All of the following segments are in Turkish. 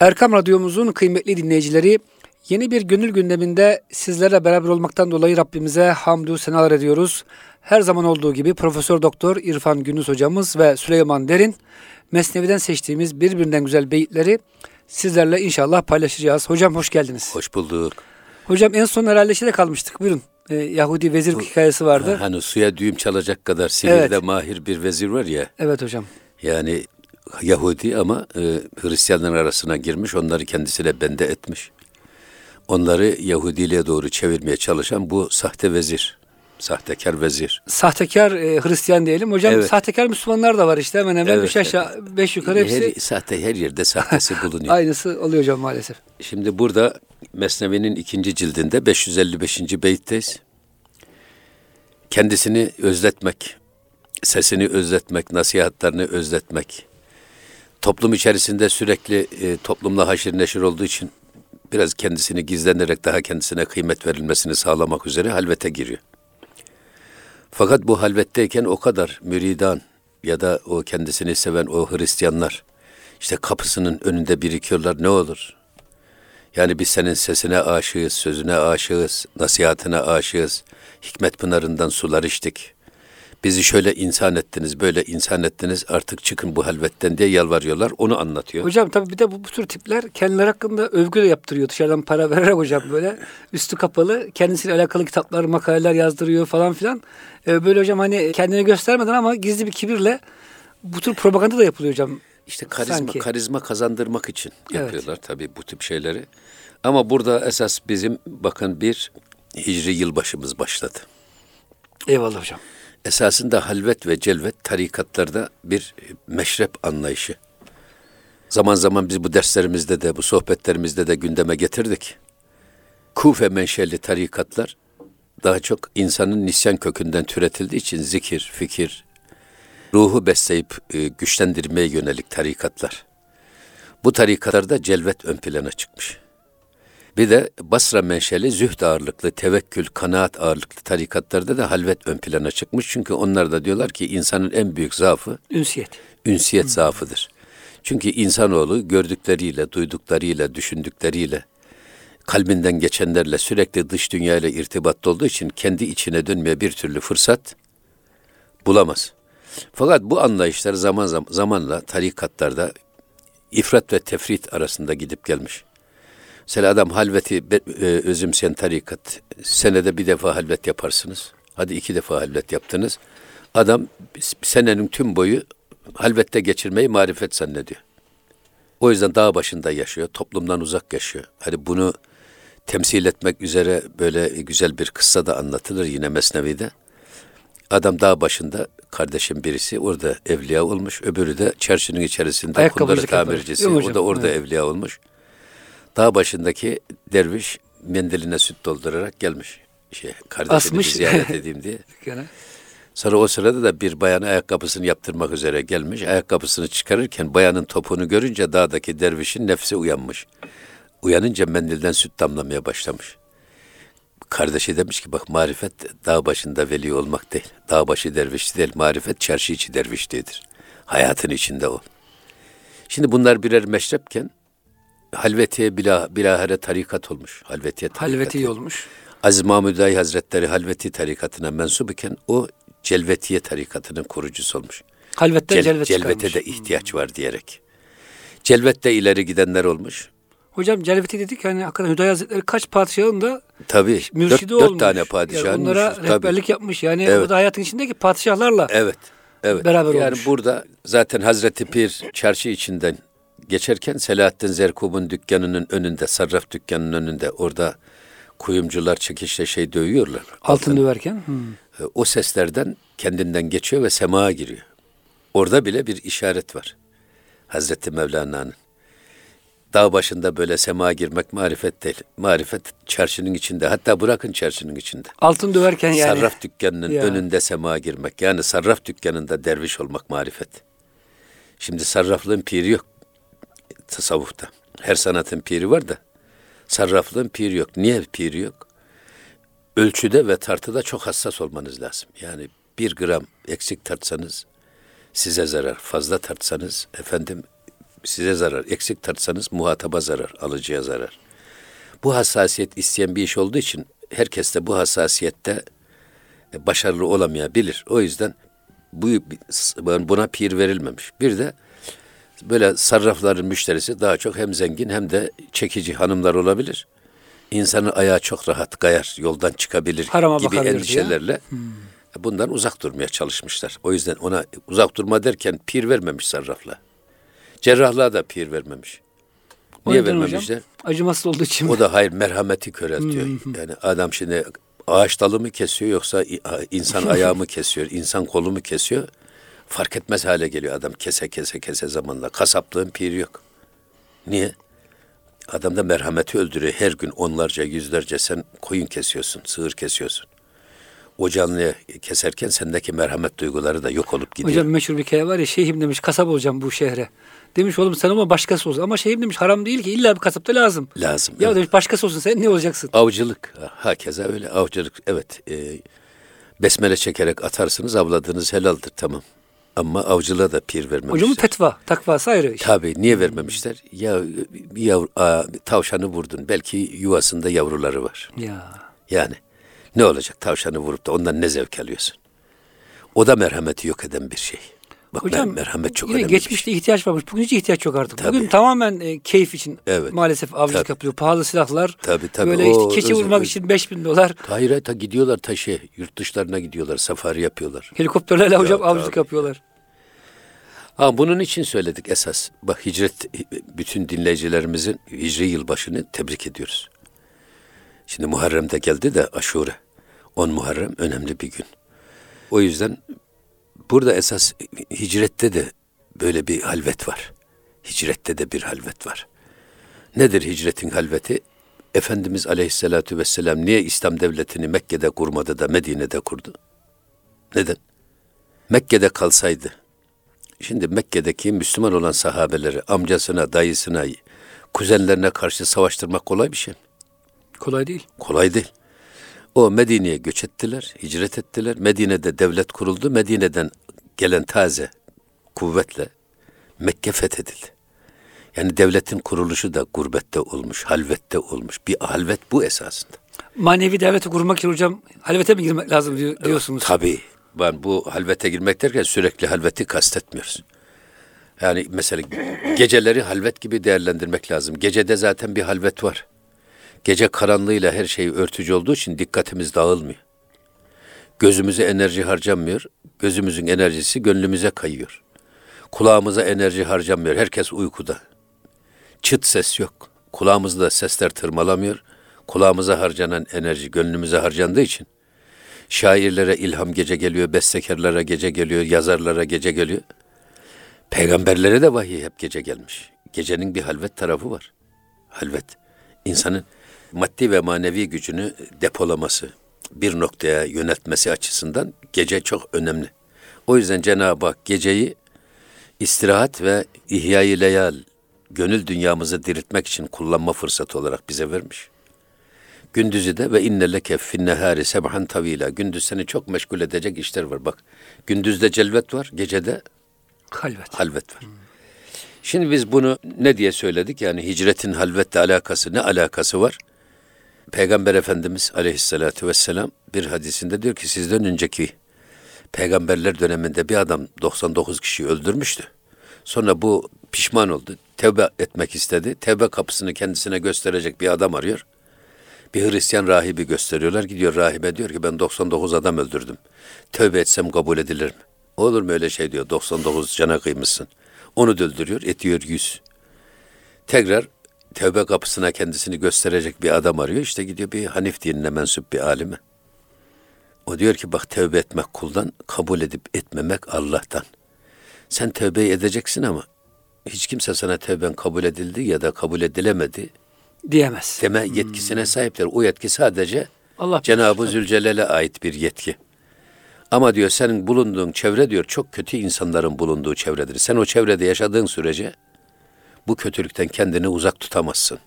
Erkam Radyomuzun kıymetli dinleyicileri yeni bir gönül gündeminde sizlerle beraber olmaktan dolayı Rabbimize hamdü senalar ediyoruz. Her zaman olduğu gibi Profesör Doktor İrfan Gündüz hocamız ve Süleyman Derin Mesnevi'den seçtiğimiz birbirinden güzel beyitleri sizlerle inşallah paylaşacağız. Hocam hoş geldiniz. Hoş bulduk. Hocam en son herhalde şeyde kalmıştık. Buyurun. Ee, Yahudi vezir Bu, hikayesi vardı. Hani suya düğüm çalacak kadar sihirde evet. mahir bir vezir var ya. Evet hocam. Yani Yahudi ama e, Hristiyanların arasına girmiş, onları kendisine bende etmiş. Onları Yahudiliğe doğru çevirmeye çalışan bu sahte vezir. Sahtekar vezir. Sahtekar e, Hristiyan diyelim. Hocam evet. sahtekar Müslümanlar da var işte hemen hemen evet. üç aşağı beş yukarı hepsi. Her, sahte her yerde sahtesi bulunuyor. Aynısı oluyor hocam maalesef. Şimdi burada Mesnevi'nin ikinci cildinde 555. beyitteyiz. Kendisini özletmek, sesini özletmek, nasihatlerini özletmek, toplum içerisinde sürekli e, toplumla haşir neşir olduğu için biraz kendisini gizlenerek daha kendisine kıymet verilmesini sağlamak üzere halvete giriyor. Fakat bu halvetteyken o kadar müridan ya da o kendisini seven o Hristiyanlar işte kapısının önünde birikiyorlar ne olur? Yani biz senin sesine aşığız, sözüne aşığız, nasihatine aşığız. Hikmet pınarından sular içtik. Bizi şöyle insan ettiniz, böyle insan ettiniz artık çıkın bu halvetten diye yalvarıyorlar. Onu anlatıyor. Hocam tabii bir de bu, bu tür tipler kendileri hakkında övgü de yaptırıyor. Dışarıdan para vererek hocam böyle üstü kapalı kendisiyle alakalı kitaplar, makaleler yazdırıyor falan filan. Ee, böyle hocam hani kendini göstermeden ama gizli bir kibirle bu tür propaganda da yapılıyor hocam. İşte karizma, Sanki. karizma kazandırmak için yapıyorlar evet. tabii bu tip şeyleri. Ama burada esas bizim bakın bir hicri yılbaşımız başladı. Eyvallah hocam esasında halvet ve celvet tarikatlarda bir meşrep anlayışı. Zaman zaman biz bu derslerimizde de bu sohbetlerimizde de gündeme getirdik. Kufe menşeli tarikatlar daha çok insanın nisyan kökünden türetildiği için zikir, fikir, ruhu besleyip e, güçlendirmeye yönelik tarikatlar. Bu tarikatlarda celvet ön plana çıkmış. Bir de Basra menşeli zühd ağırlıklı, tevekkül, kanaat ağırlıklı tarikatlarda da halvet ön plana çıkmış. Çünkü onlar da diyorlar ki insanın en büyük zaafı ünsiyet. Ünsiyet Hı. zaafıdır. Çünkü insanoğlu gördükleriyle, duyduklarıyla, düşündükleriyle, kalbinden geçenlerle sürekli dış dünyayla irtibatta olduğu için kendi içine dönmeye bir türlü fırsat bulamaz. Fakat bu anlayışlar zaman zaman zamanla tarikatlarda ifrat ve tefrit arasında gidip gelmiş. Mesela adam halveti e, özümseyen tarikat. Senede bir defa halvet yaparsınız. Hadi iki defa halvet yaptınız. Adam senenin tüm boyu halvette geçirmeyi marifet zannediyor. O yüzden dağ başında yaşıyor, toplumdan uzak yaşıyor. Hani bunu temsil etmek üzere böyle güzel bir kıssa da anlatılır yine Mesnevi'de. Adam dağ başında kardeşim birisi orada evliya olmuş, öbürü de çarşının içerisinde kundarı tamircisi. O da orada evet. evliya olmuş dağ başındaki derviş mendiline süt doldurarak gelmiş. Şey, kardeşini Asmış. ziyaret edeyim diye. Sonra o sırada da bir bayan ayakkabısını yaptırmak üzere gelmiş. Ayakkabısını çıkarırken bayanın topunu görünce dağdaki dervişin nefsi uyanmış. Uyanınca mendilden süt damlamaya başlamış. Kardeşi demiş ki bak marifet dağ başında veli olmak değil. Dağ başı derviş değil. Marifet çarşı içi dervişliğidir. Hayatın içinde o. Şimdi bunlar birer meşrepken Halvetiye bila, bilahare tarikat olmuş. Halvetiye tarikatı. Halveti olmuş. Aziz Mahmud Ay Hazretleri Halveti tarikatına mensup iken o Celvetiye tarikatının kurucusu olmuş. Halvetten Cel, celvet Celvete de ihtiyaç var diyerek. Celvette ileri gidenler olmuş. Hocam Celveti dedik hani hakikaten Hüdayi Hazretleri kaç padişahın da Tabii, mürşidi dört, olmuş. Dört tane padişahın yani Onlara mürşidi, rehberlik tabii. yapmış. Yani evet. o da hayatın içindeki padişahlarla evet, evet. beraber yani olmuş. Yani burada zaten Hazreti Pir çarşı içinden geçerken Selahattin Zerkub'un dükkanının önünde, sarraf dükkanının önünde orada kuyumcular çekişle şey dövüyorlar. Altın, altın döverken? Hmm. E, o seslerden kendinden geçiyor ve semaya giriyor. Orada bile bir işaret var. Hazreti Mevlana'nın. Dağ başında böyle sema girmek marifet değil. Marifet çarşının içinde. Hatta bırakın çarşının içinde. Altın döverken yani. Sarraf dükkanının ya. önünde sema girmek. Yani sarraf dükkanında derviş olmak marifet. Şimdi sarraflığın piri yok tasavvufta. Her sanatın piri var da sarraflığın piri yok. Niye piri yok? Ölçüde ve tartıda çok hassas olmanız lazım. Yani bir gram eksik tartsanız size zarar. Fazla tartsanız efendim size zarar. Eksik tartsanız muhataba zarar, alıcıya zarar. Bu hassasiyet isteyen bir iş olduğu için herkes de bu hassasiyette e, başarılı olamayabilir. O yüzden bu buna pir verilmemiş. Bir de böyle sarrafların müşterisi daha çok hem zengin hem de çekici hanımlar olabilir. İnsanın ayağı çok rahat kayar, yoldan çıkabilir Harama gibi endişelerle bundan uzak durmaya çalışmışlar. O yüzden ona uzak durma derken pir vermemiş sarrafla. Cerrahlığa da pir vermemiş. Niye neden hocam? vermemişler? Acımasız olduğu için? O da hayır merhameti köreltiyor. yani adam şimdi ağaç dalı mı kesiyor yoksa insan ayağı mı kesiyor, insan kolu mu kesiyor? Fark etmez hale geliyor adam kese kese kese zamanla. Kasaplığın piri yok. Niye? Adamda merhameti öldürüyor. Her gün onlarca, yüzlerce sen koyun kesiyorsun, sığır kesiyorsun. O canlıyı keserken sendeki merhamet duyguları da yok olup gidiyor. Hocam meşhur bir hikaye var ya şeyhim demiş kasap olacağım bu şehre. Demiş oğlum sen ama başkası olsun. Ama şeyhim demiş haram değil ki illa bir kasap da lazım. Lazım. Ya evet. demiş başkası olsun sen ne olacaksın? Avcılık. Hakeza öyle. Avcılık evet. E, besmele çekerek atarsınız avladığınız helaldir tamam. Ama avcılığa da pir vermemişler. Hocamın fetva, takvası ayrı. Tabii niye vermemişler? Ya bir yavru, aa, tavşanı vurdun. Belki yuvasında yavruları var. Ya. Yani ne olacak tavşanı vurup da ondan ne zevk alıyorsun? O da merhameti yok eden bir şey. Bak Hocam mer- merhamet çok önemli geçmişte şey. ihtiyaç varmış. Bugün hiç ihtiyaç yok artık. Bugün Tabii. tamamen e, keyif için Evet. maalesef avcılık Tabii. yapılıyor. Pahalı silahlar. Tabii, tabii. Böyle O işte keçi özel- vurmak için 5000 dolar. Hayır ta gidiyorlar taşı. Yurt dışlarına gidiyorlar. Safari yapıyorlar. Helikopterlerle hocam tabii. avcılık yapıyorlar. Ha bunun için söyledik esas. Bak hicret bütün dinleyicilerimizin hicri yılbaşını tebrik ediyoruz. Şimdi Muharrem'de geldi de Aşure. 10 Muharrem önemli bir gün. O yüzden burada esas hicrette de böyle bir halvet var. Hicrette de bir halvet var. Nedir hicretin halveti? Efendimiz Aleyhisselatü Vesselam niye İslam devletini Mekke'de kurmadı da Medine'de kurdu? Neden? Mekke'de kalsaydı, Şimdi Mekke'deki Müslüman olan sahabeleri amcasına, dayısına, kuzenlerine karşı savaştırmak kolay bir şey mi? Kolay değil. Kolay değil. O Medine'ye göç ettiler, hicret ettiler. Medine'de devlet kuruldu. Medine'den gelen taze kuvvetle Mekke fethedildi. Yani devletin kuruluşu da gurbette olmuş, halvette olmuş. Bir halvet bu esasında. Manevi devleti kurmak için hocam halvete mi girmek lazım diyor- diyorsunuz? Tabii. Ben bu halvete girmek derken sürekli halveti kastetmiyoruz. Yani mesela geceleri halvet gibi değerlendirmek lazım. Gecede zaten bir halvet var. Gece karanlığıyla her şey örtücü olduğu için dikkatimiz dağılmıyor. Gözümüze enerji harcanmıyor. Gözümüzün enerjisi gönlümüze kayıyor. Kulağımıza enerji harcanmıyor. Herkes uykuda. Çıt ses yok. Kulağımızda sesler tırmalamıyor. Kulağımıza harcanan enerji gönlümüze harcandığı için Şairlere ilham gece geliyor, bestekarlara gece geliyor, yazarlara gece geliyor. Peygamberlere de vahiy hep gece gelmiş. Gecenin bir halvet tarafı var. Halvet. İnsanın maddi ve manevi gücünü depolaması, bir noktaya yöneltmesi açısından gece çok önemli. O yüzden Cenab-ı Hak geceyi istirahat ve ihya-i leyal, gönül dünyamızı diriltmek için kullanma fırsatı olarak bize vermiş. Gündüzü de ve inne leke finnehari sebhan tavila. Gündüz seni çok meşgul edecek işler var. Bak gündüzde celvet var, gecede Halvet. halvet var. Şimdi biz bunu ne diye söyledik? Yani hicretin halvetle alakası ne alakası var? Peygamber Efendimiz aleyhissalatü vesselam bir hadisinde diyor ki sizden önceki peygamberler döneminde bir adam 99 kişiyi öldürmüştü. Sonra bu pişman oldu. Tevbe etmek istedi. Tevbe kapısını kendisine gösterecek bir adam arıyor. Bir Hristiyan rahibi gösteriyorlar. Gidiyor rahibe diyor ki ben 99 adam öldürdüm. Tövbe etsem kabul edilir mi? Olur mu öyle şey diyor. 99 cana kıymışsın. Onu da öldürüyor. Ediyor 100. Tekrar tövbe kapısına kendisini gösterecek bir adam arıyor. İşte gidiyor bir Hanif dinine mensup bir alime. O diyor ki bak tövbe etmek kuldan, kabul edip etmemek Allah'tan. Sen tövbe edeceksin ama hiç kimse sana tövben kabul edildi ya da kabul edilemedi Diyemez. deme yetkisine sahiptir. O yetki sadece Allah Cenab-ı Zülcelal'e ait bir yetki. Ama diyor senin bulunduğun çevre diyor çok kötü insanların bulunduğu çevredir. Sen o çevrede yaşadığın sürece bu kötülükten kendini uzak tutamazsın.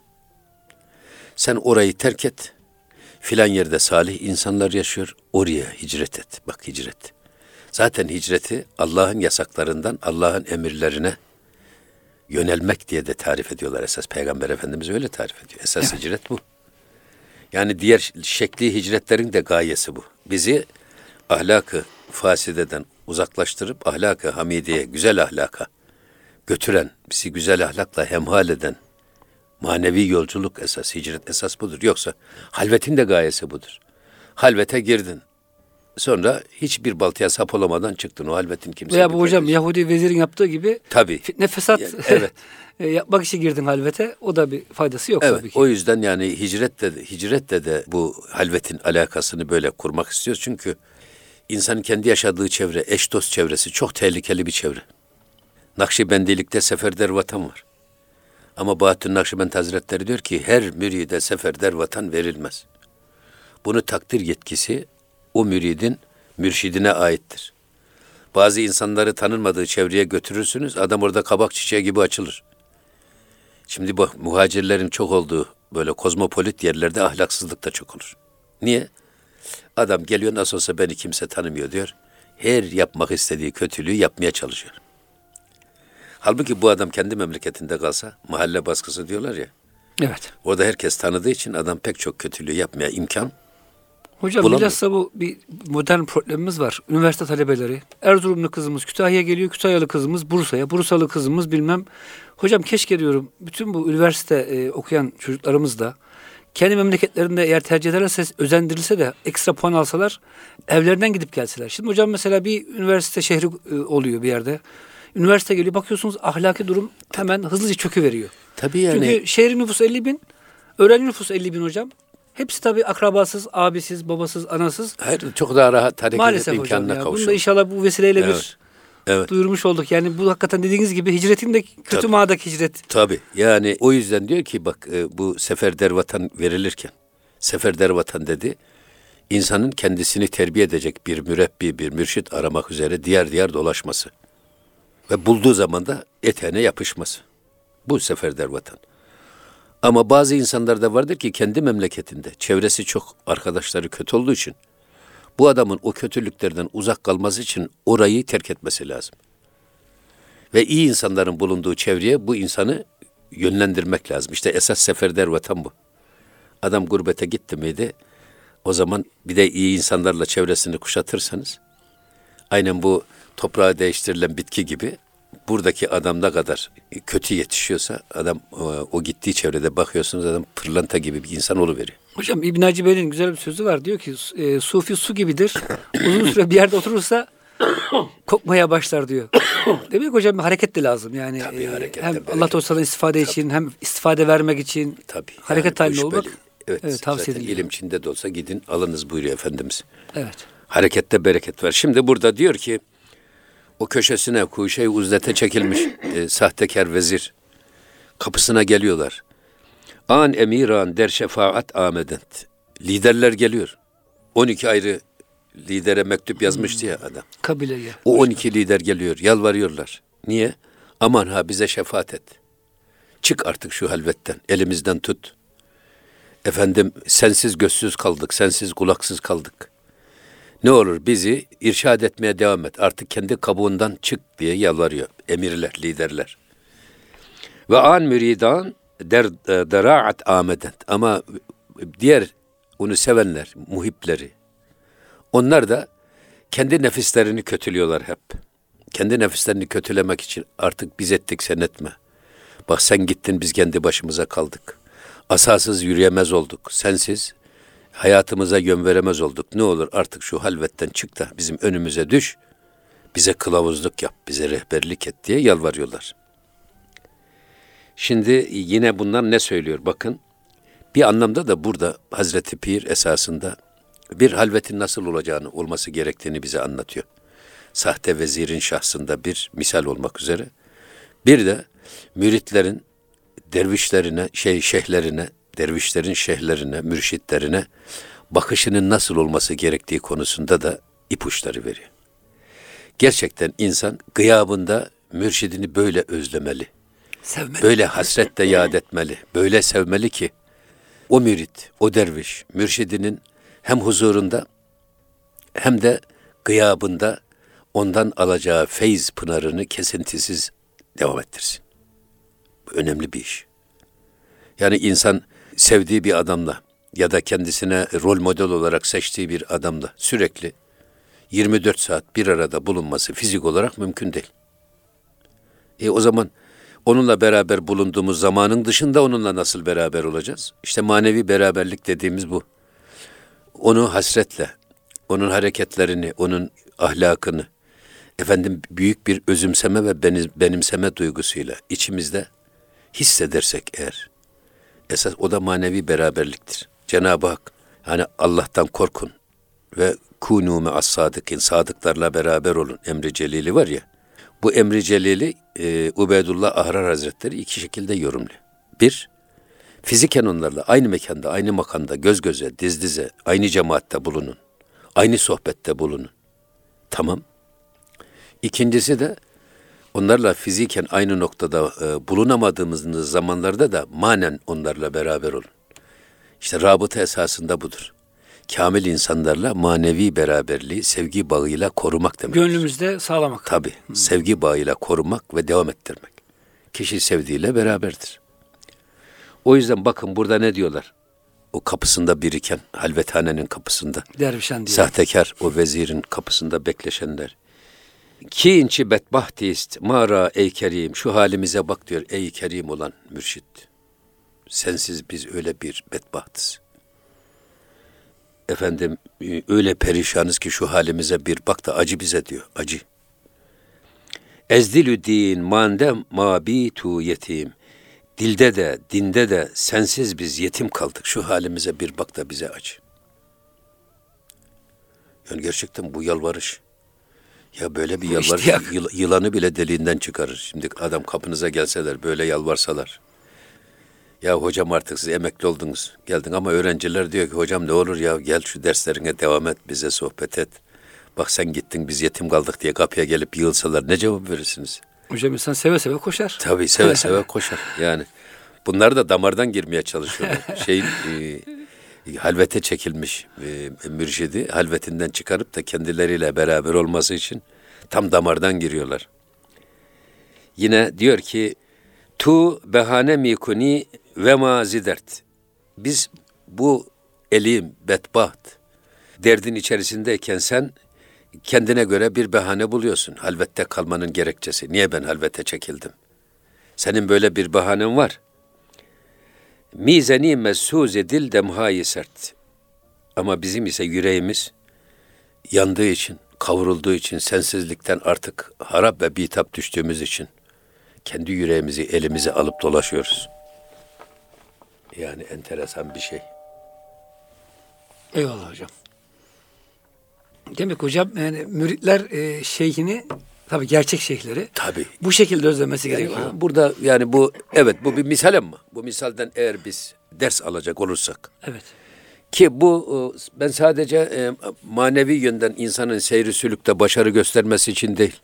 Sen orayı terk et. Filan yerde salih insanlar yaşıyor. Oraya hicret et. Bak hicret. Zaten hicreti Allah'ın yasaklarından Allah'ın emirlerine yönelmek diye de tarif ediyorlar esas. Peygamber Efendimiz öyle tarif ediyor. Esas hicret bu. Yani diğer şekli hicretlerin de gayesi bu. Bizi ahlakı fasideden uzaklaştırıp ahlakı hamideye, güzel ahlaka götüren, bizi güzel ahlakla hemhal eden manevi yolculuk esas, hicret esas budur. Yoksa halvetin de gayesi budur. Halvete girdin. Sonra hiçbir baltaya sap olamadan çıktın. O halvetin kimse Veya bu hocam Yahudi vezirin yaptığı gibi Tabii. fitne fesat Ya, evet. e, yapmak için girdin halvete. O da bir faydası yok Evet, tabii ki. o yüzden yani hicretle de, hicretle de bu halvetin alakasını böyle kurmak istiyoruz. Çünkü insanın kendi yaşadığı çevre, eş dost çevresi çok tehlikeli bir çevre. Nakşibendilikte seferder vatan var. Ama Bahattin Nakşibend Hazretleri diyor ki her müride seferder vatan verilmez. Bunu takdir yetkisi o müridin mürşidine aittir. Bazı insanları tanınmadığı çevreye götürürsünüz, adam orada kabak çiçeği gibi açılır. Şimdi bu muhacirlerin çok olduğu böyle kozmopolit yerlerde ahlaksızlık da çok olur. Niye? Adam geliyor nasıl olsa beni kimse tanımıyor diyor. Her yapmak istediği kötülüğü yapmaya çalışıyor. Halbuki bu adam kendi memleketinde kalsa mahalle baskısı diyorlar ya. Evet. Orada herkes tanıdığı için adam pek çok kötülüğü yapmaya imkan. Hocam Bulamıyor. bilhassa bu bir modern problemimiz var. Üniversite talebeleri. Erzurumlu kızımız Kütahya'ya geliyor. Kütahyalı kızımız Bursa'ya. Bursalı kızımız bilmem. Hocam keşke diyorum bütün bu üniversite e, okuyan çocuklarımız da kendi memleketlerinde eğer tercih ederlerse özendirilse de ekstra puan alsalar evlerinden gidip gelseler. Şimdi hocam mesela bir üniversite şehri e, oluyor bir yerde. Üniversite geliyor bakıyorsunuz ahlaki durum hemen hızlıca çöküveriyor. Tabii yani Çünkü şehrin nüfusu 50 bin, öğrenci nüfusu 50 bin hocam. Hepsi tabii akrabasız, abisiz, babasız, anasız. hayır, çok daha rahat hareket Maalesef etme hocam imkanına ya. Bunu da inşallah bu vesileyle Evet. bir Evet. duyurmuş olduk. Yani bu hakikaten dediğiniz gibi hicretin de kötü Tabii. manadaki hicret. Tabii yani o yüzden diyor ki bak e, bu seferder vatan verilirken seferder vatan dedi insanın kendisini terbiye edecek bir mürebbi bir mürşit aramak üzere diğer diğer dolaşması ve bulduğu zaman da eteğine yapışması. Bu seferder vatan. Ama bazı insanlar da vardır ki kendi memleketinde çevresi çok arkadaşları kötü olduğu için bu adamın o kötülüklerden uzak kalması için orayı terk etmesi lazım ve iyi insanların bulunduğu çevreye bu insanı yönlendirmek lazım. İşte esas seferder vatan bu. Adam gurbete gitti miydi? O zaman bir de iyi insanlarla çevresini kuşatırsanız aynen bu toprağa değiştirilen bitki gibi buradaki adam ne kadar kötü yetişiyorsa adam o, o gittiği çevrede bakıyorsunuz adam pırlanta gibi bir insan oluveriyor. Hocam İbn Hacı Bey'in güzel bir sözü var. Diyor ki e, sufi su gibidir. Uzun süre bir yerde oturursa kokmaya başlar diyor. Demek hocam hareket de lazım. Yani Tabii, e, hareket hem. Allah Teala'dan istifade için hem istifade vermek için Tabii. hareket yani halinde olmak böyle. Evet, evet, tavsiye zaten ediliyor. ilim içinde de olsa gidin alınız buyuruyor Efendimiz. Evet. Harekette bereket var. Şimdi burada diyor ki o köşesine kuşey uzdete çekilmiş e, sahtekar vezir kapısına geliyorlar. An emiran der şefaat amedent. Liderler geliyor. 12 ayrı lidere mektup yazmıştı ya adam. Kabileye. O 12 lider geliyor, yalvarıyorlar. Niye? Aman ha bize şefaat et. Çık artık şu halvetten, elimizden tut. Efendim sensiz gözsüz kaldık, sensiz kulaksız kaldık. Ne olur bizi irşad etmeye devam et. Artık kendi kabuğundan çık diye yalvarıyor emirler, liderler. Ve an müridan der e, deraat amedent. Ama diğer onu sevenler, muhipleri, onlar da kendi nefislerini kötülüyorlar hep. Kendi nefislerini kötülemek için artık biz ettik sen etme. Bak sen gittin biz kendi başımıza kaldık. Asasız yürüyemez olduk. Sensiz hayatımıza yön veremez olduk. Ne olur artık şu halvetten çık da bizim önümüze düş. Bize kılavuzluk yap, bize rehberlik et diye yalvarıyorlar. Şimdi yine bunlar ne söylüyor bakın. Bir anlamda da burada Hazreti Pir esasında bir halvetin nasıl olacağını, olması gerektiğini bize anlatıyor. Sahte vezirin şahsında bir misal olmak üzere. Bir de müritlerin dervişlerine, şey şeyhlerine, dervişlerin şeyhlerine, mürşitlerine bakışının nasıl olması gerektiği konusunda da ipuçları veriyor. Gerçekten insan gıyabında mürşidini böyle özlemeli. Sevmeli. Böyle hasretle yad etmeli. Böyle sevmeli ki o mürit, o derviş, mürşidinin hem huzurunda hem de gıyabında ondan alacağı feyz pınarını kesintisiz devam ettirsin. Bu önemli bir iş. Yani insan sevdiği bir adamla ya da kendisine rol model olarak seçtiği bir adamla sürekli 24 saat bir arada bulunması fizik olarak mümkün değil. E o zaman onunla beraber bulunduğumuz zamanın dışında onunla nasıl beraber olacağız? İşte manevi beraberlik dediğimiz bu. Onu hasretle, onun hareketlerini, onun ahlakını, efendim büyük bir özümseme ve benimseme duygusuyla içimizde hissedersek eğer, esas o da manevi beraberliktir. Cenab-ı Hak hani Allah'tan korkun ve kunu me'as sadıkin sadıklarla beraber olun emri celili var ya. Bu emri celili e, Ubeydullah Ahrar Hazretleri iki şekilde yorumluyor. Bir, fiziken onlarla aynı mekanda, aynı makanda, göz göze, diz dize, aynı cemaatte bulunun. Aynı sohbette bulunun. Tamam. İkincisi de onlarla fiziken aynı noktada e, bulunamadığımız zamanlarda da manen onlarla beraber olun. İşte rabıta esasında budur. Kamil insanlarla manevi beraberliği sevgi bağıyla korumak demek. Gönlümüzde sağlamak. Tabi. Sevgi bağıyla korumak ve devam ettirmek. Kişi sevdiğiyle beraberdir. O yüzden bakın burada ne diyorlar? O kapısında biriken, halvethanenin kapısında. Dervişen diyor. Sahtekar o vezirin kapısında bekleşenler. Ki inçi bedbahtist, mara ey kerim, şu halimize bak diyor ey kerim olan mürşit. Sensiz biz öyle bir bedbahtız. Efendim e, öyle perişanız ki şu halimize bir bak da acı bize diyor, acı. Ezdilü din mandem mabitu yetim. Dilde de, dinde de sensiz biz yetim kaldık. Şu halimize bir bak da bize acı. Yani gerçekten bu yalvarış. Ya böyle bir yıl- yılanı bile deliğinden çıkarır. Şimdi adam kapınıza gelseler böyle yalvarsalar. Ya hocam artık siz emekli oldunuz. Geldin ama öğrenciler diyor ki hocam ne olur ya gel şu derslerine devam et bize sohbet et. Bak sen gittin biz yetim kaldık diye kapıya gelip yığılsalar ne cevap verirsiniz? Hocam insan seve seve koşar. Tabii seve seve koşar yani. Bunlar da damardan girmeye çalışıyorlar. Şeyin e, halvete çekilmiş e, mürşidi halvetinden çıkarıp da kendileriyle beraber olması için tam damardan giriyorlar. Yine diyor ki tu behane mikuni ve ma zidert. Biz bu elim bedbaht derdin içerisindeyken sen kendine göre bir bahane buluyorsun. Halvette kalmanın gerekçesi. Niye ben halvete çekildim? Senin böyle bir bahanen var. Mizeni messuze dil demhayi sert. Ama bizim ise yüreğimiz yandığı için, kavrulduğu için, sensizlikten artık harap ve bitap düştüğümüz için kendi yüreğimizi elimize alıp dolaşıyoruz. Yani enteresan bir şey. Eyvallah hocam. Demek hocam yani müritler e, şeyhini tabii gerçek şeyhleri Tabii. bu şekilde özlemesi Yani gerekiyor. burada yani bu evet bu bir misal ama bu misalden eğer biz ders alacak olursak Evet. ki bu e, ben sadece e, manevi yönden insanın seyri sülükte başarı göstermesi için değil.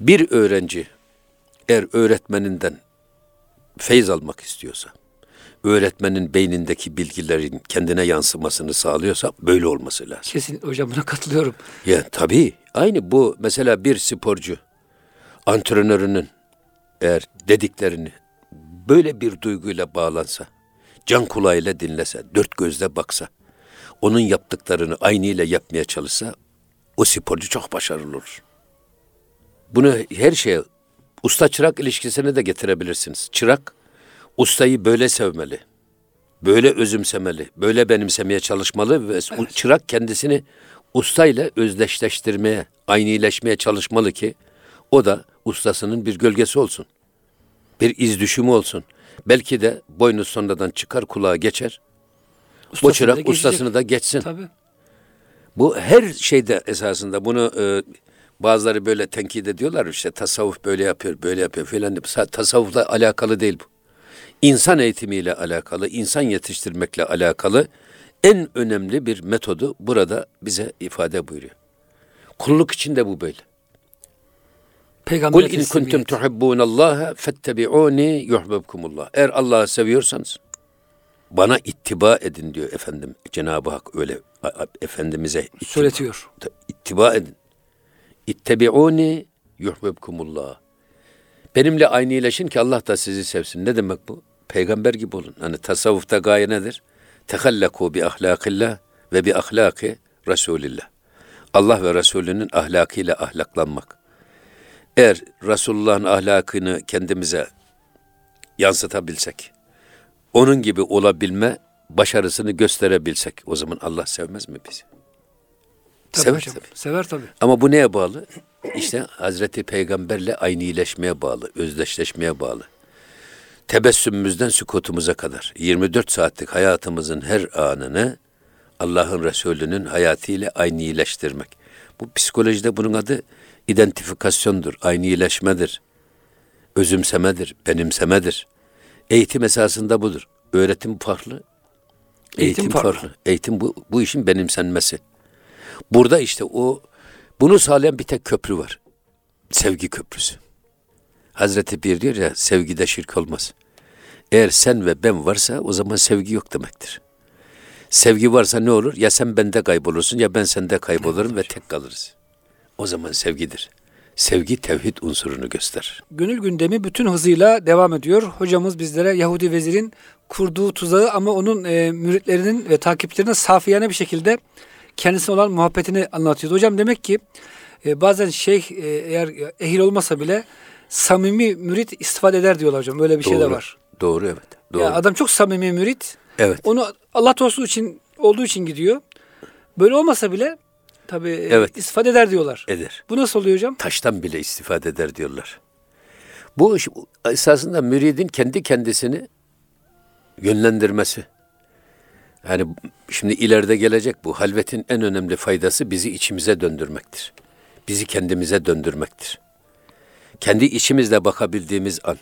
Bir öğrenci eğer öğretmeninden feyz almak istiyorsa, öğretmenin beynindeki bilgilerin kendine yansımasını sağlıyorsa böyle olması lazım. Kesin hocam buna katılıyorum. Ya tabii aynı bu mesela bir sporcu antrenörünün eğer dediklerini böyle bir duyguyla bağlansa, can kulağıyla dinlese, dört gözle baksa, onun yaptıklarını aynıyla yapmaya çalışsa o sporcu çok başarılı olur. Bunu her şeye usta çırak ilişkisine de getirebilirsiniz. Çırak ustayı böyle sevmeli. Böyle özümsemeli, böyle benimsemeye çalışmalı ve çırak kendisini ustayla özdeşleştirmeye, aynileşmeye çalışmalı ki o da ustasının bir gölgesi olsun. Bir iz düşümü olsun. Belki de boynu sonradan çıkar kulağa geçer. Bu Ustasını da çırak geçecek. ustasını da geçsin. Tabii. Bu her şeyde esasında bunu e, bazıları böyle tenkit ediyorlar işte tasavvuf böyle yapıyor, böyle yapıyor filan. Sa- Tasavvufla alakalı değil bu. İnsan eğitimiyle alakalı, insan yetiştirmekle alakalı en önemli bir metodu burada bize ifade buyuruyor. Kulluk için de bu böyle. Peygamber Kul in kuntum tuhibbunallaha fettebi'uni yuhibbukumullah. Eğer Allah'ı seviyorsanız bana ittiba edin diyor efendim. Cenab-ı Hak öyle efendimize ittiba, söyletiyor. ittiba edin. İttebi'uni yuhibbukumullah. Benimle aynı iyileşin ki Allah da sizi sevsin. Ne demek bu? Peygamber gibi olun. Hani tasavvufta gaye nedir? Tehallaku bi ahlakillah ve bi ahlaki Resulillah. Allah ve Resulünün ahlakıyla ahlaklanmak. Eğer Resulullah'ın ahlakını kendimize yansıtabilsek, onun gibi olabilme başarısını gösterebilsek o zaman Allah sevmez mi bizi? Tabii Sever hocam. tabii. Sever tabii. Ama bu neye bağlı? İşte Hazreti Peygamberle aynıleşmeye bağlı, özdeşleşmeye bağlı. Tebessümümüzden sükutumuza kadar 24 saatlik hayatımızın her anını Allah'ın Resulü'nün hayatıyla aynıleştirmek. Bu psikolojide bunun adı identifikasyondur, aynıleşmedir, özümsemedir, benimsemedir. Eğitim esasında budur. Öğretim farklı, Eğitim eğitim, farklı. farklı. Eğitim bu, bu işin benimsenmesi. Burada işte o bunu sağlayan bir tek köprü var. Sevgi köprüsü. Hazreti Bir diyor ya sevgide şirk olmaz. Eğer sen ve ben varsa o zaman sevgi yok demektir. Sevgi varsa ne olur? Ya sen bende kaybolursun ya ben sende kaybolurum ve tek kalırız. O zaman sevgidir. Sevgi tevhid unsurunu gösterir. Gönül gündemi bütün hızıyla devam ediyor. Hocamız bizlere Yahudi vezirin kurduğu tuzağı ama onun e, müritlerinin ve takipçilerine safiyane bir şekilde kendisine olan muhabbetini anlatıyordu. Hocam demek ki e, bazen şeyh e, eğer ehil olmasa bile samimi mürit istifade eder diyorlar hocam. Böyle bir şey de Doğru. var. Doğru evet. Doğru. Ya adam çok samimi mürit. evet. Onu Allah dostu için olduğu için gidiyor. Böyle olmasa bile tabii e, Evet. istifade eder diyorlar. Eder. Bu nasıl oluyor hocam? taştan bile istifade eder diyorlar. Bu iş esasında müridin kendi kendisini yönlendirmesi. Yani şimdi ileride gelecek bu. Halvetin en önemli faydası bizi içimize döndürmektir. Bizi kendimize döndürmektir. Kendi içimizle bakabildiğimiz an,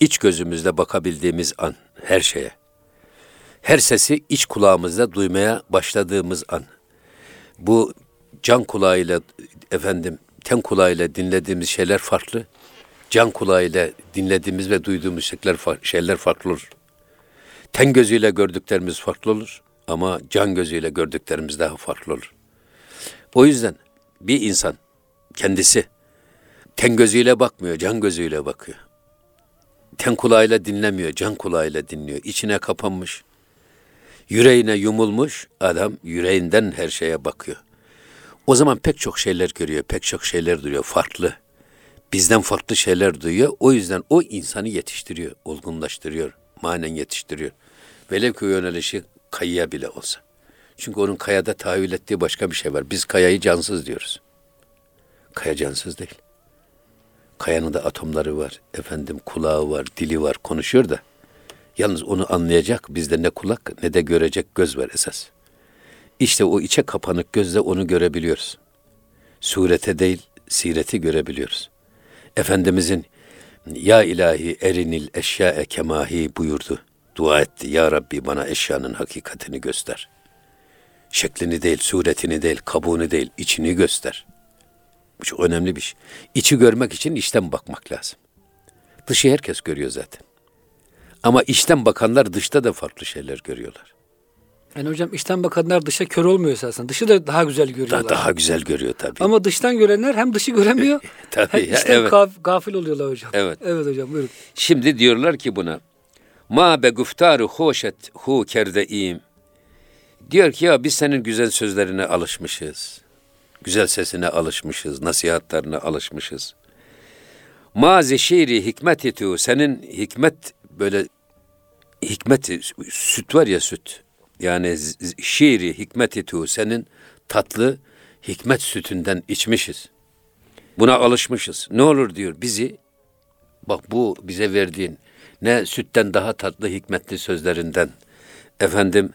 iç gözümüzle bakabildiğimiz an her şeye. Her sesi iç kulağımızda duymaya başladığımız an. Bu can kulağıyla efendim ten kulağıyla dinlediğimiz şeyler farklı. Can kulağıyla dinlediğimiz ve duyduğumuz şeyler, şeyler farklı olur. Ten gözüyle gördüklerimiz farklı olur ama can gözüyle gördüklerimiz daha farklı olur. O yüzden bir insan kendisi ten gözüyle bakmıyor, can gözüyle bakıyor. Ten kulağıyla dinlemiyor, can kulağıyla dinliyor. İçine kapanmış, yüreğine yumulmuş adam yüreğinden her şeye bakıyor. O zaman pek çok şeyler görüyor, pek çok şeyler duyuyor, farklı. Bizden farklı şeyler duyuyor. O yüzden o insanı yetiştiriyor, olgunlaştırıyor, manen yetiştiriyor. Velev ki yönelişi kayaya bile olsa. Çünkü onun kayada tahayyül ettiği başka bir şey var. Biz kayayı cansız diyoruz. Kaya cansız değil. Kayanın da atomları var, efendim kulağı var, dili var, konuşuyor da. Yalnız onu anlayacak bizde ne kulak ne de görecek göz var esas. İşte o içe kapanık gözle onu görebiliyoruz. Surete değil, sireti görebiliyoruz. Efendimizin Ya ilahi erinil eşyae kemahi buyurdu. Dua etti. Ya Rabbi bana eşyanın hakikatini göster. Şeklini değil, suretini değil, kabuğunu değil, içini göster. Bu çok önemli bir şey. İçi görmek için içten bakmak lazım. Dışı herkes görüyor zaten. Ama içten bakanlar dışta da farklı şeyler görüyorlar. Yani hocam içten bakanlar dışa kör olmuyor esasen. Dışı da daha güzel görüyorlar. Daha, daha güzel görüyor tabii. Ama dıştan görenler hem dışı göremiyor Tabii hem ya, içten evet. gaf- gafil oluyorlar hocam. Evet. Evet hocam buyurun. Şimdi diyorlar ki buna ma be guftaru hoşet hu kerdeim. Diyor ki ya biz senin güzel sözlerine alışmışız. Güzel sesine alışmışız, nasihatlerine alışmışız. Ma zeşiri hikmeti tu senin hikmet böyle hikmeti süt var ya süt. Yani şiiri hikmeti tu senin tatlı hikmet sütünden içmişiz. Buna alışmışız. Ne olur diyor bizi Bak bu bize verdiğin ne sütten daha tatlı hikmetli sözlerinden, efendim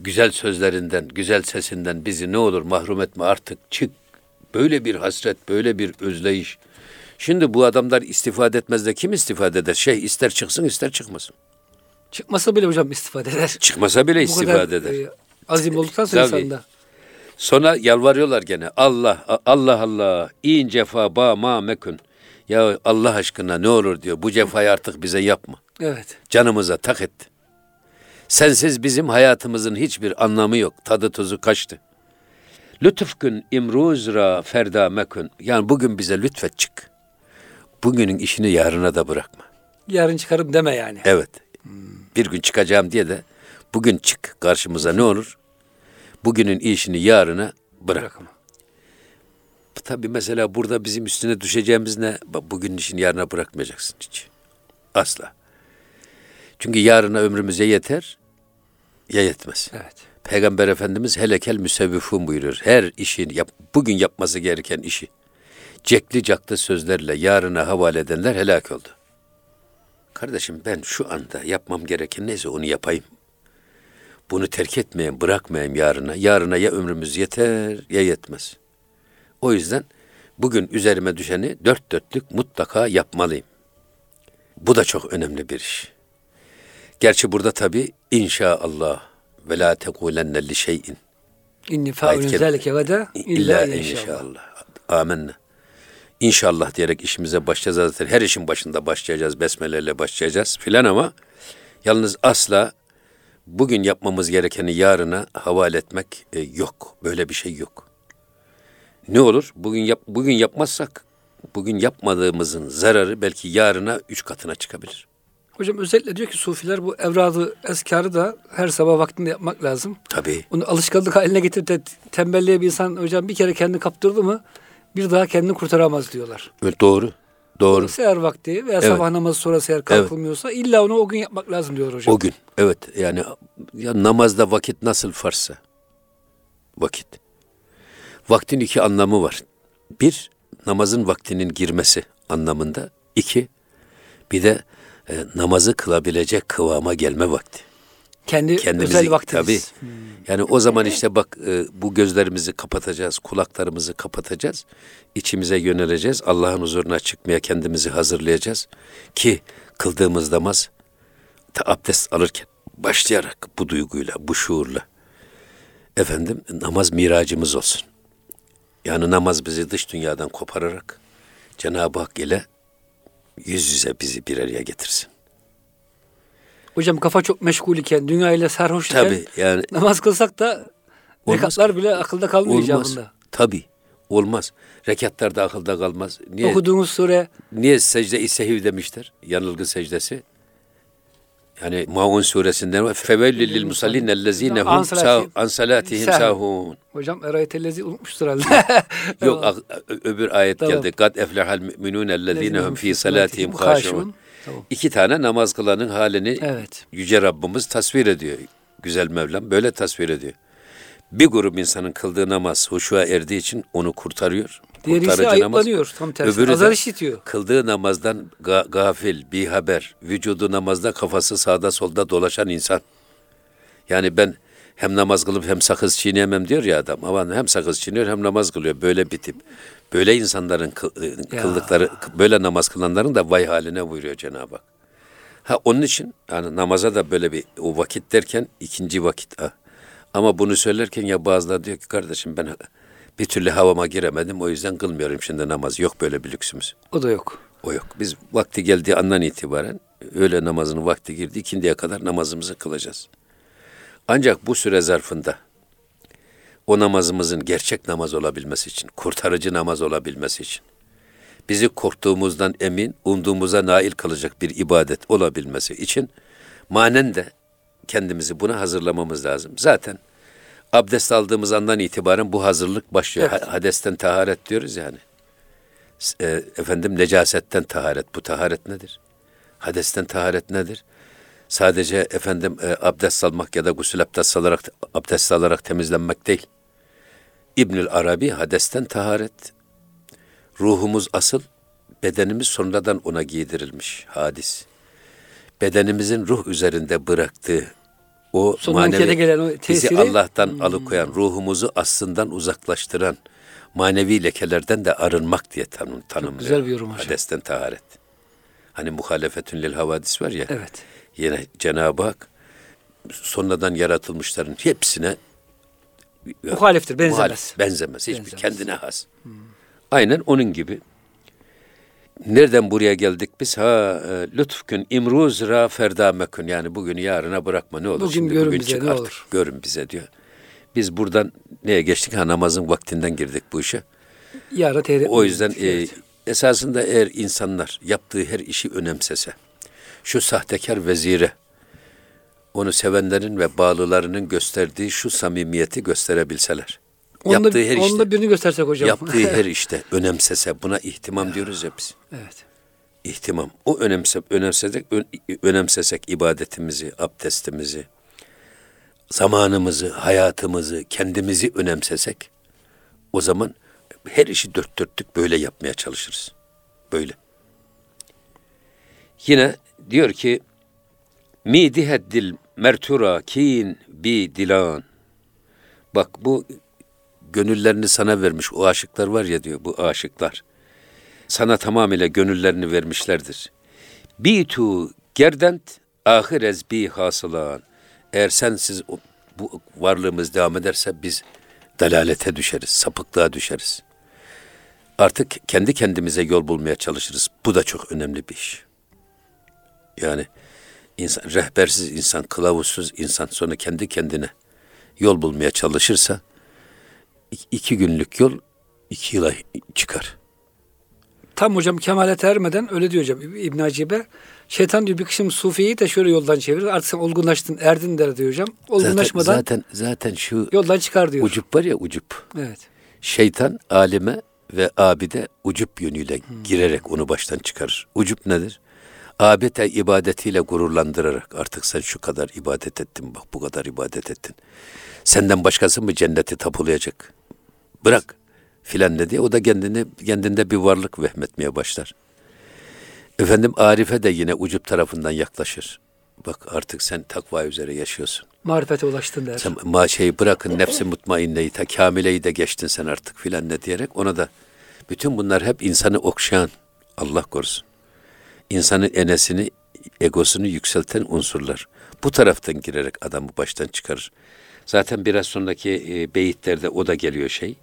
güzel sözlerinden, güzel sesinden bizi ne olur mahrum etme artık çık. Böyle bir hasret, böyle bir özleyiş. Şimdi bu adamlar istifade etmez de kim istifade eder? Şey ister çıksın ister çıkmasın. Çıkmasa bile hocam istifade eder. Çıkmasa bile istifade eder. e, azim olduktan sonra insanda. Sonra yalvarıyorlar gene. Allah, Allah Allah, in cefa ba ma mekun. Ya Allah aşkına ne olur diyor. Bu cefayı artık bize yapma. Evet. canımıza tak etti. Sensiz bizim hayatımızın hiçbir anlamı yok. Tadı tuzu kaçtı. Lütufkün imruz ra ferda mekun. Yani bugün bize lütfet çık. Bugünün işini yarına da bırakma. Yarın çıkarım deme yani. Evet. Bir gün çıkacağım diye de bugün çık karşımıza ne olur? Bugünün işini yarına bırak. Bırakma. Tabii mesela burada bizim üstüne düşeceğimiz ne? Bak, Bugünün işini yarına bırakmayacaksın hiç. Asla. Çünkü yarına ömrümüze yeter ya yetmez. Evet. Peygamber Efendimiz helekel müsevvifun buyuruyor. Her işin yap, bugün yapması gereken işi cekli caklı sözlerle yarına havale edenler helak oldu. Kardeşim ben şu anda yapmam gereken neyse onu yapayım. Bunu terk etmeyeyim, bırakmayayım yarına. Yarına ya ömrümüz yeter ya yetmez. O yüzden bugün üzerime düşeni dört dörtlük mutlaka yapmalıyım. Bu da çok önemli bir iş. Gerçi burada tabi inşaallah ve la tekulenne li şeyin İnni fa'ulun zelike gada illa inşallah. Amenna. İnşallah diyerek işimize başlayacağız zaten. Her işin başında başlayacağız. Besmeleyle başlayacağız filan ama yalnız asla bugün yapmamız gerekeni yarına havale etmek e, yok. Böyle bir şey yok. Ne olur? Bugün yap bugün yapmazsak bugün yapmadığımızın zararı belki yarına üç katına çıkabilir. Hocam özellikle diyor ki sufiler bu evradı, eskarı da her sabah vaktinde yapmak lazım. Tabii. Onu alışkanlık haline getirip de tembelliğe bir insan hocam bir kere kendini kaptırdı mı bir daha kendini kurtaramaz diyorlar. Evet, doğru. Doğru. Seher vakti veya sabah namazı sonrası eğer kalkılmıyorsa illa onu o gün yapmak lazım diyor hocam. O gün evet yani ya namazda vakit nasıl farsa vakit. Vaktin iki anlamı var. Bir namazın vaktinin girmesi anlamında. İki bir de e, namazı kılabilecek kıvama gelme vakti. Kendi Kendimizi özel vaktimiz. tabii. Yani o zaman işte bak e, bu gözlerimizi kapatacağız, kulaklarımızı kapatacağız. içimize yöneleceğiz. Allah'ın huzuruna çıkmaya kendimizi hazırlayacağız ki kıldığımız namaz ta abdest alırken başlayarak bu duyguyla, bu şuurla efendim namaz miracımız olsun. Yani namaz bizi dış dünyadan kopararak Cenab-ı Hak ile yüz yüze bizi bir araya getirsin. Hocam kafa çok meşgul iken, dünya ile sarhoş iken Tabii yani namaz kılsak da Olmaz rekatlar bile akılda kalmıyor olmaz. icabında. Tabii olmaz. Rekatlar da akılda kalmaz. Niye? Okuduğumuz sure Niye secde-i sehiv demişler? Yanılgı secdesi. Yani Maun suresinden fevellil lil musallin ellezine hum an salatihim sahun. hocam erayetellezi unutmuştur herhalde. Yok öbür ayet Tamam. geldi. Kad eflehal müminun ellezine hum fi salatihim. Tamam. İki tane namaz kılanın halini Evet. Yüce Rabbimiz tasvir ediyor. Güzel Mevlam böyle tasvir ediyor. Bir grup insanın kıldığı namaz huşuğa erdiği için onu kurtarıyor. Diğeri ise ayıplanıyor. Tam tersi. Öbürü Azar işitiyor. kıldığı namazdan ga- gafil, bir haber, vücudu namazda kafası sağda solda dolaşan insan. Yani ben hem namaz kılıp hem sakız çiğneyemem diyor ya adam. Ama hem sakız çiğniyor hem namaz kılıyor. Böyle bir tip. Böyle insanların kıl- e, kıldıkları, böyle namaz kılanların da vay haline buyuruyor Cenab-ı Hak. Ha onun için yani namaza da böyle bir o vakit derken ikinci vakit. Ha. Ama bunu söylerken ya bazıları diyor ki kardeşim ben bir türlü havama giremedim o yüzden kılmıyorum şimdi namaz. Yok böyle bir lüksümüz. O da yok. O yok. Biz vakti geldiği andan itibaren öğle namazının vakti girdi ikindiye kadar namazımızı kılacağız. Ancak bu süre zarfında o namazımızın gerçek namaz olabilmesi için, kurtarıcı namaz olabilmesi için, bizi korktuğumuzdan emin, umduğumuza nail kalacak bir ibadet olabilmesi için manen de kendimizi buna hazırlamamız lazım. Zaten abdest aldığımız andan itibaren bu hazırlık başlıyor. Evet. Ha- Hadesten taharet diyoruz yani. E, efendim necasetten taharet. Bu taharet nedir? Hadesten taharet nedir? Sadece efendim e, abdest almak ya da gusül abdest alarak abdest alarak temizlenmek değil. İbnül Arabi hadesten taharet. Ruhumuz asıl, bedenimiz sonradan ona giydirilmiş hadis. Bedenimizin ruh üzerinde bıraktığı o Son manevi gelen o bizi tesiri- Hmm. Allah'tan alıkoyan, ruhumuzu aslından uzaklaştıran manevi lekelerden de arınmak diye tanım, tanımlıyor. güzel bir yorum hocam. Hadesten taharet. Hani muhalefetün lil havadis var ya. Evet. Yine Cenab-ı Hak sonradan yaratılmışların hepsine Muhaliftir, benzemez. muhalif, benzemez. Hiçbir Benzemez. kendine has. Aynen onun gibi. Nereden buraya geldik biz? Ha e, lütfkün imruz ra ferdamekün yani bugünü yarına bırakma ne olur Bugün şimdi görün bugün bize, çık ne artık olur. görün bize diyor. Biz buradan neye geçtik? Ha namazın vaktinden girdik bu işe. Yara tehir O yüzden e, Evet. esasında eğer insanlar yaptığı her işi önemsese, şu sahtekar vezire, onu sevenlerin ve bağlılarının gösterdiği şu samimiyeti gösterebilseler. Onda, yaptığı her onda işte, birini göstersek hocam. yaptığı her işte önemsese, buna ihtimam diyoruz ya biz. evet. İhtimam. O önemse, önemsesek, ön- önemsesek ibadetimizi, abdestimizi, zamanımızı, hayatımızı, kendimizi önemsesek, o zaman her işi dört dörtlük böyle yapmaya çalışırız. Böyle. Yine diyor ki, mi diheddil mertura kin bi dilan. Bak bu gönüllerini sana vermiş o aşıklar var ya diyor bu aşıklar. Sana tamamıyla gönüllerini vermişlerdir. Bitu gerdent ahirez bi hasılan. Eğer sensiz bu varlığımız devam ederse biz dalalete düşeriz, sapıklığa düşeriz. Artık kendi kendimize yol bulmaya çalışırız. Bu da çok önemli bir iş. Yani insan, rehbersiz insan, kılavuzsuz insan sonra kendi kendine yol bulmaya çalışırsa iki günlük yol iki yıla çıkar. Tam hocam kemalete ermeden öyle diyor hocam İb- İbn Hacibe. Şeytan diyor bir kısım sufiyi de şöyle yoldan çevirir. Artık sen olgunlaştın, erdin der diyor hocam. Zaten, Olgunlaşmadan zaten zaten şu yoldan çıkar diyor. ucup var ya ucup. Evet. Şeytan alime ve abide ucup yönüyle girerek onu baştan çıkarır. Ucup nedir? Abete ibadetiyle gururlandırarak artık sen şu kadar ibadet ettin bak bu kadar ibadet ettin. Senden başkası mı cenneti tapulayacak? Bırak filan dedi. O da kendini kendinde bir varlık vehmetmeye başlar. Efendim Arife de yine ucup tarafından yaklaşır. Bak artık sen takva üzere yaşıyorsun. Marifete ulaştın der. Sen ma şeyi bırakın nefsi mutmainneyi ta kamileyi de geçtin sen artık filan ne diyerek ona da bütün bunlar hep insanı okşayan Allah korusun. İnsanın enesini, egosunu yükselten unsurlar. Bu taraftan girerek adamı baştan çıkarır. Zaten biraz sonraki e, beyitlerde o da geliyor şey.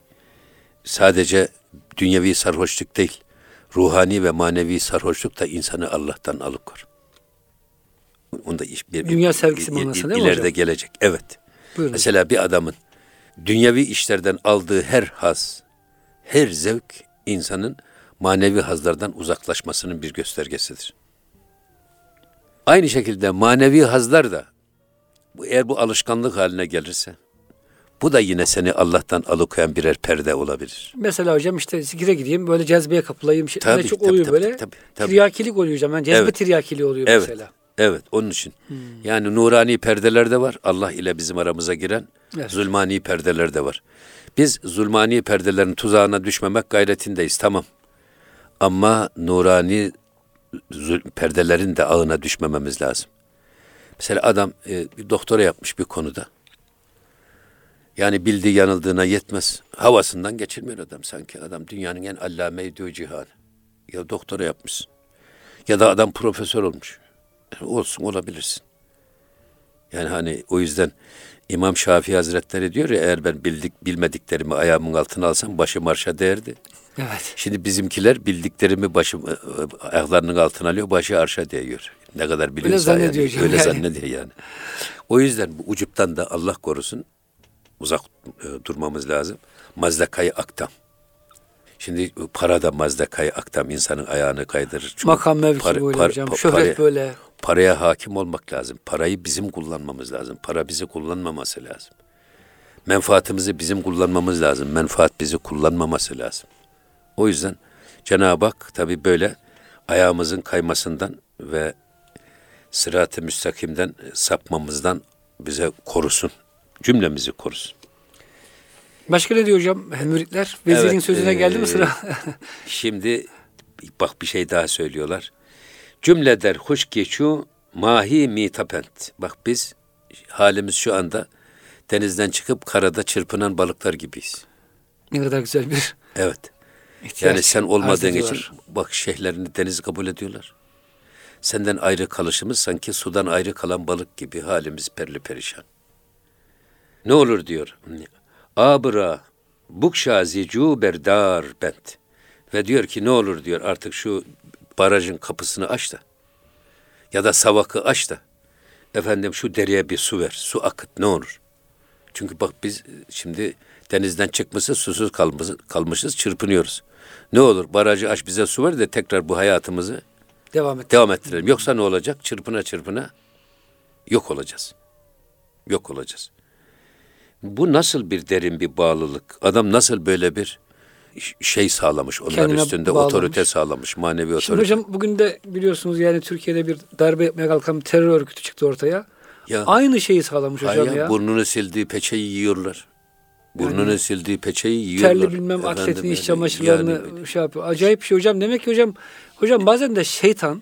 Sadece dünyevi sarhoşluk değil, ruhani ve manevi sarhoşluk da insanı Allah'tan alıkor. Onda iş bir, Dünya sevgisi manası il- değil mi ileride hocam? gelecek. Evet. Buyurun. Mesela bir adamın dünyevi işlerden aldığı her haz, her zevk insanın manevi hazlardan uzaklaşmasının bir göstergesidir. Aynı şekilde manevi hazlar da eğer bu alışkanlık haline gelirse bu da yine seni Allah'tan alıkoyan birer perde olabilir. Mesela hocam işte zikire gideyim böyle cezbeye kapılayım. Şey, Tabii, çok tabii, oluyor tabii, böyle. tabii, tabii. Tiryakilik oluyor hocam. Yani cezbe Evet. tiryakiliği oluyor Evet. mesela. Evet, onun için. Yani nurani perdeler de var. Allah ile bizim aramıza giren Evet. zulmani perdeler de var. Biz zulmani perdelerin tuzağına düşmemek gayretindeyiz. Tamam. Ama nurani perdelerin de ağına düşmememiz lazım. Mesela adam e, bir doktora yapmış bir konuda. Yani bildiği yanıldığına yetmez. Havasından geçirmiyor adam sanki. Adam dünyanın en allame diyor cihanı. Ya doktora yapmışsın. Ya da adam profesör olmuş. Yani olsun olabilirsin. Yani hani o yüzden İmam Şafii Hazretleri diyor ya eğer ben bildik bilmediklerimi ayağımın altına alsam başım arşa değerdi. Evet. Şimdi bizimkiler bildiklerimi başım e, ayaklarının altına alıyor, başı arşa değiyor. Ne kadar biliyorsa zannediyor yani, öyle yani. zannediyor yani. O yüzden bu ucuptan da Allah korusun uzak e, durmamız lazım. Mazdakayı aktam. Şimdi para da mazdakayı aktam insanın ayağını kaydırır. Çünkü Makam mevki para- böyle par- hocam. pa- Şöhret paraya- böyle. Paraya hakim olmak lazım. Parayı bizim kullanmamız lazım. Para bizi kullanmaması lazım. Menfaatimizi bizim kullanmamız lazım. Menfaat bizi kullanmaması lazım. O yüzden Cenab-ı Hak tabi böyle ayağımızın kaymasından ve sırat-ı müstakimden sapmamızdan bize korusun. Cümlemizi korusun. Başka ne diyor hocam? Müritler. Vezirin Evet, sözüne geldi mi eee, sıra? Şimdi bak bir şey daha söylüyorlar. Cümle der hoş geçu mahi mitapent. Bak biz halimiz şu anda denizden çıkıp karada çırpınan balıklar gibiyiz. ne kadar güzel bir Evet. ihtiyaç. Yani sen olmadığın için bak şeyhlerini deniz kabul ediyorlar. Senden ayrı kalışımız sanki sudan ayrı kalan balık gibi halimiz perli perişan. Ne olur diyor. Abra bukşa zicu berdar bent. Ve diyor ki ne olur diyor artık şu barajın kapısını aç da. Ya da savakı aç da. Efendim şu dereye bir su ver. Su akıt ne olur. Çünkü bak biz şimdi denizden çıkmışız, susuz kalmışız, kalmışız çırpınıyoruz. Ne olur barajı aç bize su ver de tekrar bu hayatımızı Devam et. devam ettirelim. Yoksa ne olacak? Çırpına çırpına yok olacağız. Yok olacağız. Bu nasıl bir derin bir bağlılık? Adam nasıl böyle bir şey sağlamış onlar Kendine üstünde bağlamış. otorite sağlamış, manevi Şimdi otorite. hocam bugün de biliyorsunuz yani Türkiye'de bir darbe yapmaya kalkan bir terör örgütü çıktı ortaya. Ya. Aynı şeyi sağlamış hocam ya, ya. burnunu sildiği peçeyi yiyorlar. Burnunu sildiği peçeyi yiyorlar. Terli bilmem Efendim, atletin iç yani- çamaşırlarını yani- şey yapıyor. Acayip bir şey hocam. Demek ki hocam hocam bazen de şeytan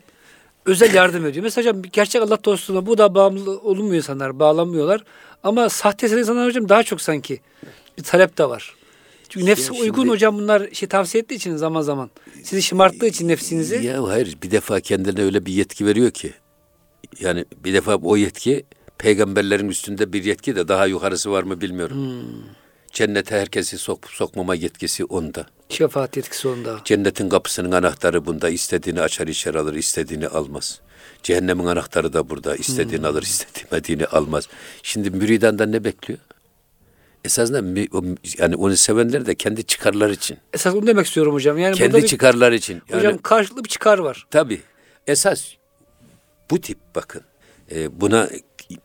özel yardım ediyor. Mesela hocam gerçek Allah dostluğuna bu da bağımlı olunmuyor insanlar. Bağlanmıyorlar. Ama sahte insanlar hocam daha çok sanki bir talep de var. Çünkü nefsi şimdi- uygun hocam bunlar şey tavsiye ettiği için zaman zaman. Sizi şımarttığı için nefsinizi. Ya hayır bir defa kendine öyle bir yetki veriyor ki. Yani bir defa o yetki peygamberlerin üstünde bir yetki de daha yukarısı var mı bilmiyorum. Hmm. Cennete herkesi sok, sokmama yetkisi onda. Şefaat yetkisi onda. Cennetin kapısının anahtarı bunda. istediğini açar içeri alır, istediğini almaz. Cehennemin anahtarı da burada. istediğini alır, istemediğini almaz. Şimdi müridandan ne bekliyor? Esasında yani onu sevenler de kendi çıkarlar için. Esas onu demek istiyorum hocam. Yani kendi bir, çıkarlar için. Yani, hocam karşılıklı bir çıkar var. Tabii. Esas bu tip bakın. e, buna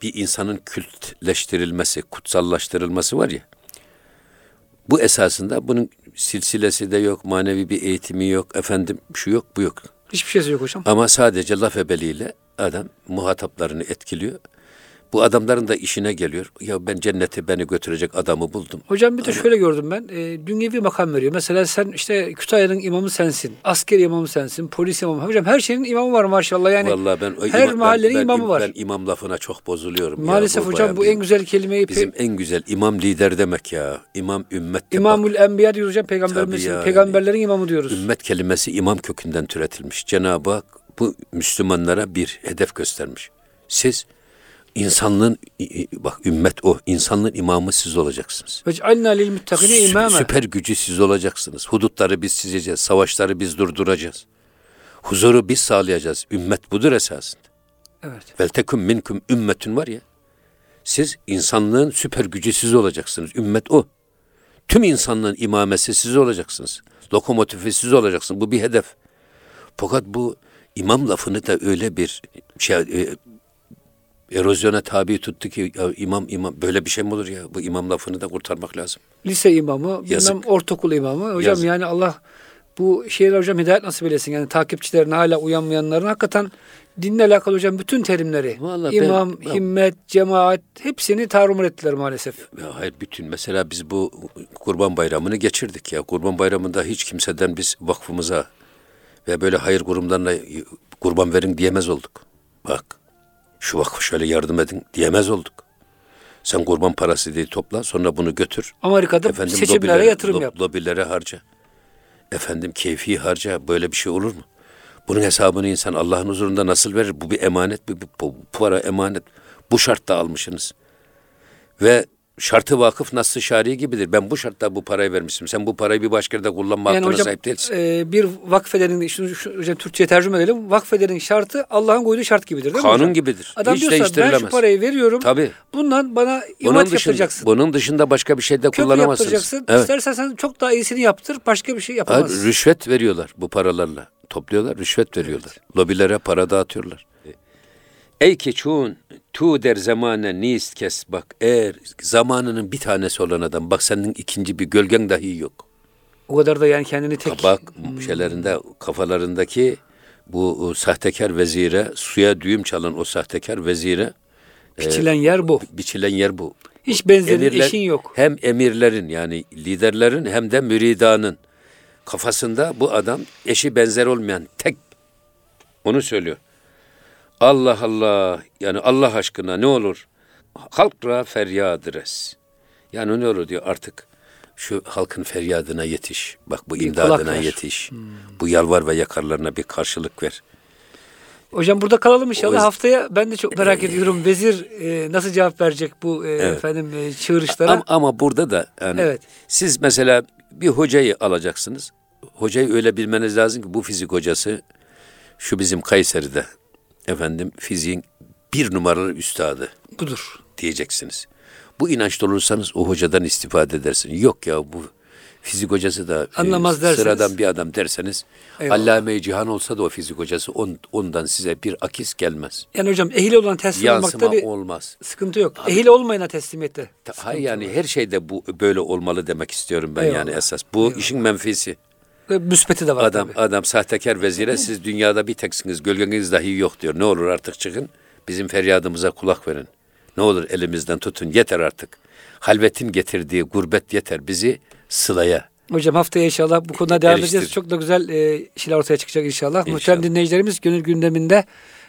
bir insanın kültleştirilmesi, kutsallaştırılması var ya. Bu esasında bunun silsilesi de yok, manevi bir eğitimi yok, efendim şu yok, bu yok. Hiçbir şeysi yok hocam. Ama sadece laf ebeliğiyle adam muhataplarını etkiliyor. Bu adamların da işine geliyor. Ya ben cennete beni götürecek adamı buldum. Hocam bir de şöyle gördüm ben. E, dünyevi makam veriyor. Mesela sen işte Kütahya'nın imamı sensin. Asker imamı sensin. Polis imamı. Hocam her şeyin imamı var maşallah. Yani Vallahi ben her imam- mahallenin ben, ben, imamı var. Ben imam lafına çok bozuluyorum. ya. Maalesef hocam bu bir- en güzel kelimeyi Bizim en güzel imam lider demek ya. İmam ümmet de bak. İmamül Enbiya diyoruz hocam peygamberimiz. Ya, Peygamberlerin imamı diyoruz. Ümmet kelimesi imam kökünden türetilmiş. Cenab-ı Hak bu Müslümanlara bir hedef göstermiş. Siz insanlığın bak ümmet o insanlığın imamı siz olacaksınız. Ve cealna lil muttakine. Süper gücü siz olacaksınız. Hudutları biz çizeceğiz. Savaşları biz durduracağız. Huzuru biz sağlayacağız. Ümmet budur esasında. Evet. Vel teküm minkum ümmetün var ya. Siz insanlığın süper gücü siz olacaksınız. Ümmet o. Tüm insanlığın imamesi siz olacaksınız. Lokomotifi siz olacaksınız. Bu bir hedef. Fakat bu imam lafını da öyle bir şey e, erozyona tabi tuttu ki ya imam imam böyle bir şey mi olur ya? Bu imam lafını da kurtarmak lazım. Lise imamı, bilmem Yazık. ortaokul imamı. Hocam Yazık. yani Allah bu şeyler hocam hidayet nasip eylesin. Yani takipçilerine hala uyanmayanların hakikaten dinle alakalı hocam bütün terimleri. Vallahi İmam, ben- himmet, cemaat hepsini tarumur ettiler maalesef. Ya hayır bütün mesela biz bu Kurban Bayramı'nı geçirdik ya. Kurban Bayramı'nda hiç kimseden biz vakfımıza ve böyle hayır kurumlarına kurban verin diyemez olduk. Bak şu vakfı şöyle yardım edin diyemez olduk. Sen kurban parası diye topla sonra bunu götür. Amerika'da Efendim seçimlere lobilere- yatırım yap. Lobilere harca. Efendim keyfi harca. Böyle bir şey olur mu? Bunun hesabını insan Allah'ın huzurunda nasıl verir? Bu bir emanet, bu, bu, bu para emanet. Bu şartta almışsınız. Ve şartı vakıf nasıl şari gibidir. Ben bu şartta bu parayı vermişim. Sen bu parayı bir başka yerde kullanma Yani hakkına hocam sahip değilsin. e, bir vakfederin, şunu şu, hocam Türkçe'ye tercüme edelim. Vakfederin şartı Allah'ın koyduğu şart gibidir değil mi Kanun hocam? gibidir. Adam Hiç diyorsa ben şu parayı veriyorum. Tabii. Bundan bana Bunun imat dışında, yaptıracaksın. bunun dışında başka bir şey de Köprü kullanamazsınız. yaptıracaksın. Evet. İstersen sen çok daha iyisini yaptır. Başka bir şey Ha, yapamazsın. rüşvet veriyorlar bu paralarla. Topluyorlar, rüşvet veriyorlar. Lobilere para dağıtıyorlar. Ey keçun, tu der zamane nist kes bak. Eğer zamanının bir tanesi olan adam, bak senin ikinci bir gölgen dahi yok. O kadar da yani kendini tek... Bak şeylerinde, kafalarındaki bu e, sahtekar vezire, suya düğüm çalan o sahtekar vezire Biçilen yer bu. biçilen yer bu. Hiç benzeri Emirler- eşin yok. Hem emirlerin yani liderlerin hem de müridanın kafasında bu adam eşi benzer olmayan tek onu söylüyor. Allah Allah yani Allah aşkına ne olur halkra feryad res. Yani ne olur diyor artık şu halkın feryadına yetiş. Bak bu Bir imdadına ver. Hmm. yetiş. Bu yalvar ve yakarlarına bir karşılık ver. Hocam burada kalalım inşallah. O- Haftaya ben de çok merak ediyorum. Vezir e, nasıl cevap verecek bu e, efendim e, çığırışlara? Ama, ama burada da yani Evet. siz mesela bir hocayı alacaksınız. Hocayı öyle bilmeniz lazım ki bu fizik hocası şu bizim Kayseri'de efendim fiziğin bir numaralı üstadı Budur. diyeceksiniz. Bu inançta olursanız o hocadan istifade edersiniz. Yok ya bu Fizik hocası da e, Anlamaz derseniz. sıradan bir adam derseniz Eyvallah. Allame-i Cihan olsa da o fizik hocası on- ondan size bir akis gelmez. Yani hocam ehil olan teslim Yansıma olmakta bir olmaz. sıkıntı yok. Ehil olmayana teslimiyette. Hayır yani var. her şeyde bu böyle olmalı demek istiyorum ben Eyvallah. yani esas. Bu işin menfisi. Ve müspeti de var Adam tabii. adam sahtekar vezire siz dünyada bir teksiniz gölgeniz dahi yok diyor. Ne olur artık çıkın bizim feryadımıza kulak verin. Ne olur elimizden tutun yeter artık. Halvetin getirdiği gurbet yeter bizi sılaya. Hocam haftaya inşallah bu konuda devam Eriştir. edeceğiz. Çok da güzel e, şeyler ortaya çıkacak inşallah. İnşallah. Muhterem dinleyicilerimiz gönül gündeminde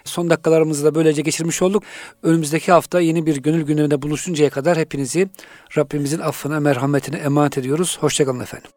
son dakikalarımızı da böylece geçirmiş olduk. Önümüzdeki hafta yeni bir gönül gündeminde buluşuncaya kadar hepinizi Rabbimizin affına, merhametine emanet ediyoruz. Hoşçakalın efendim.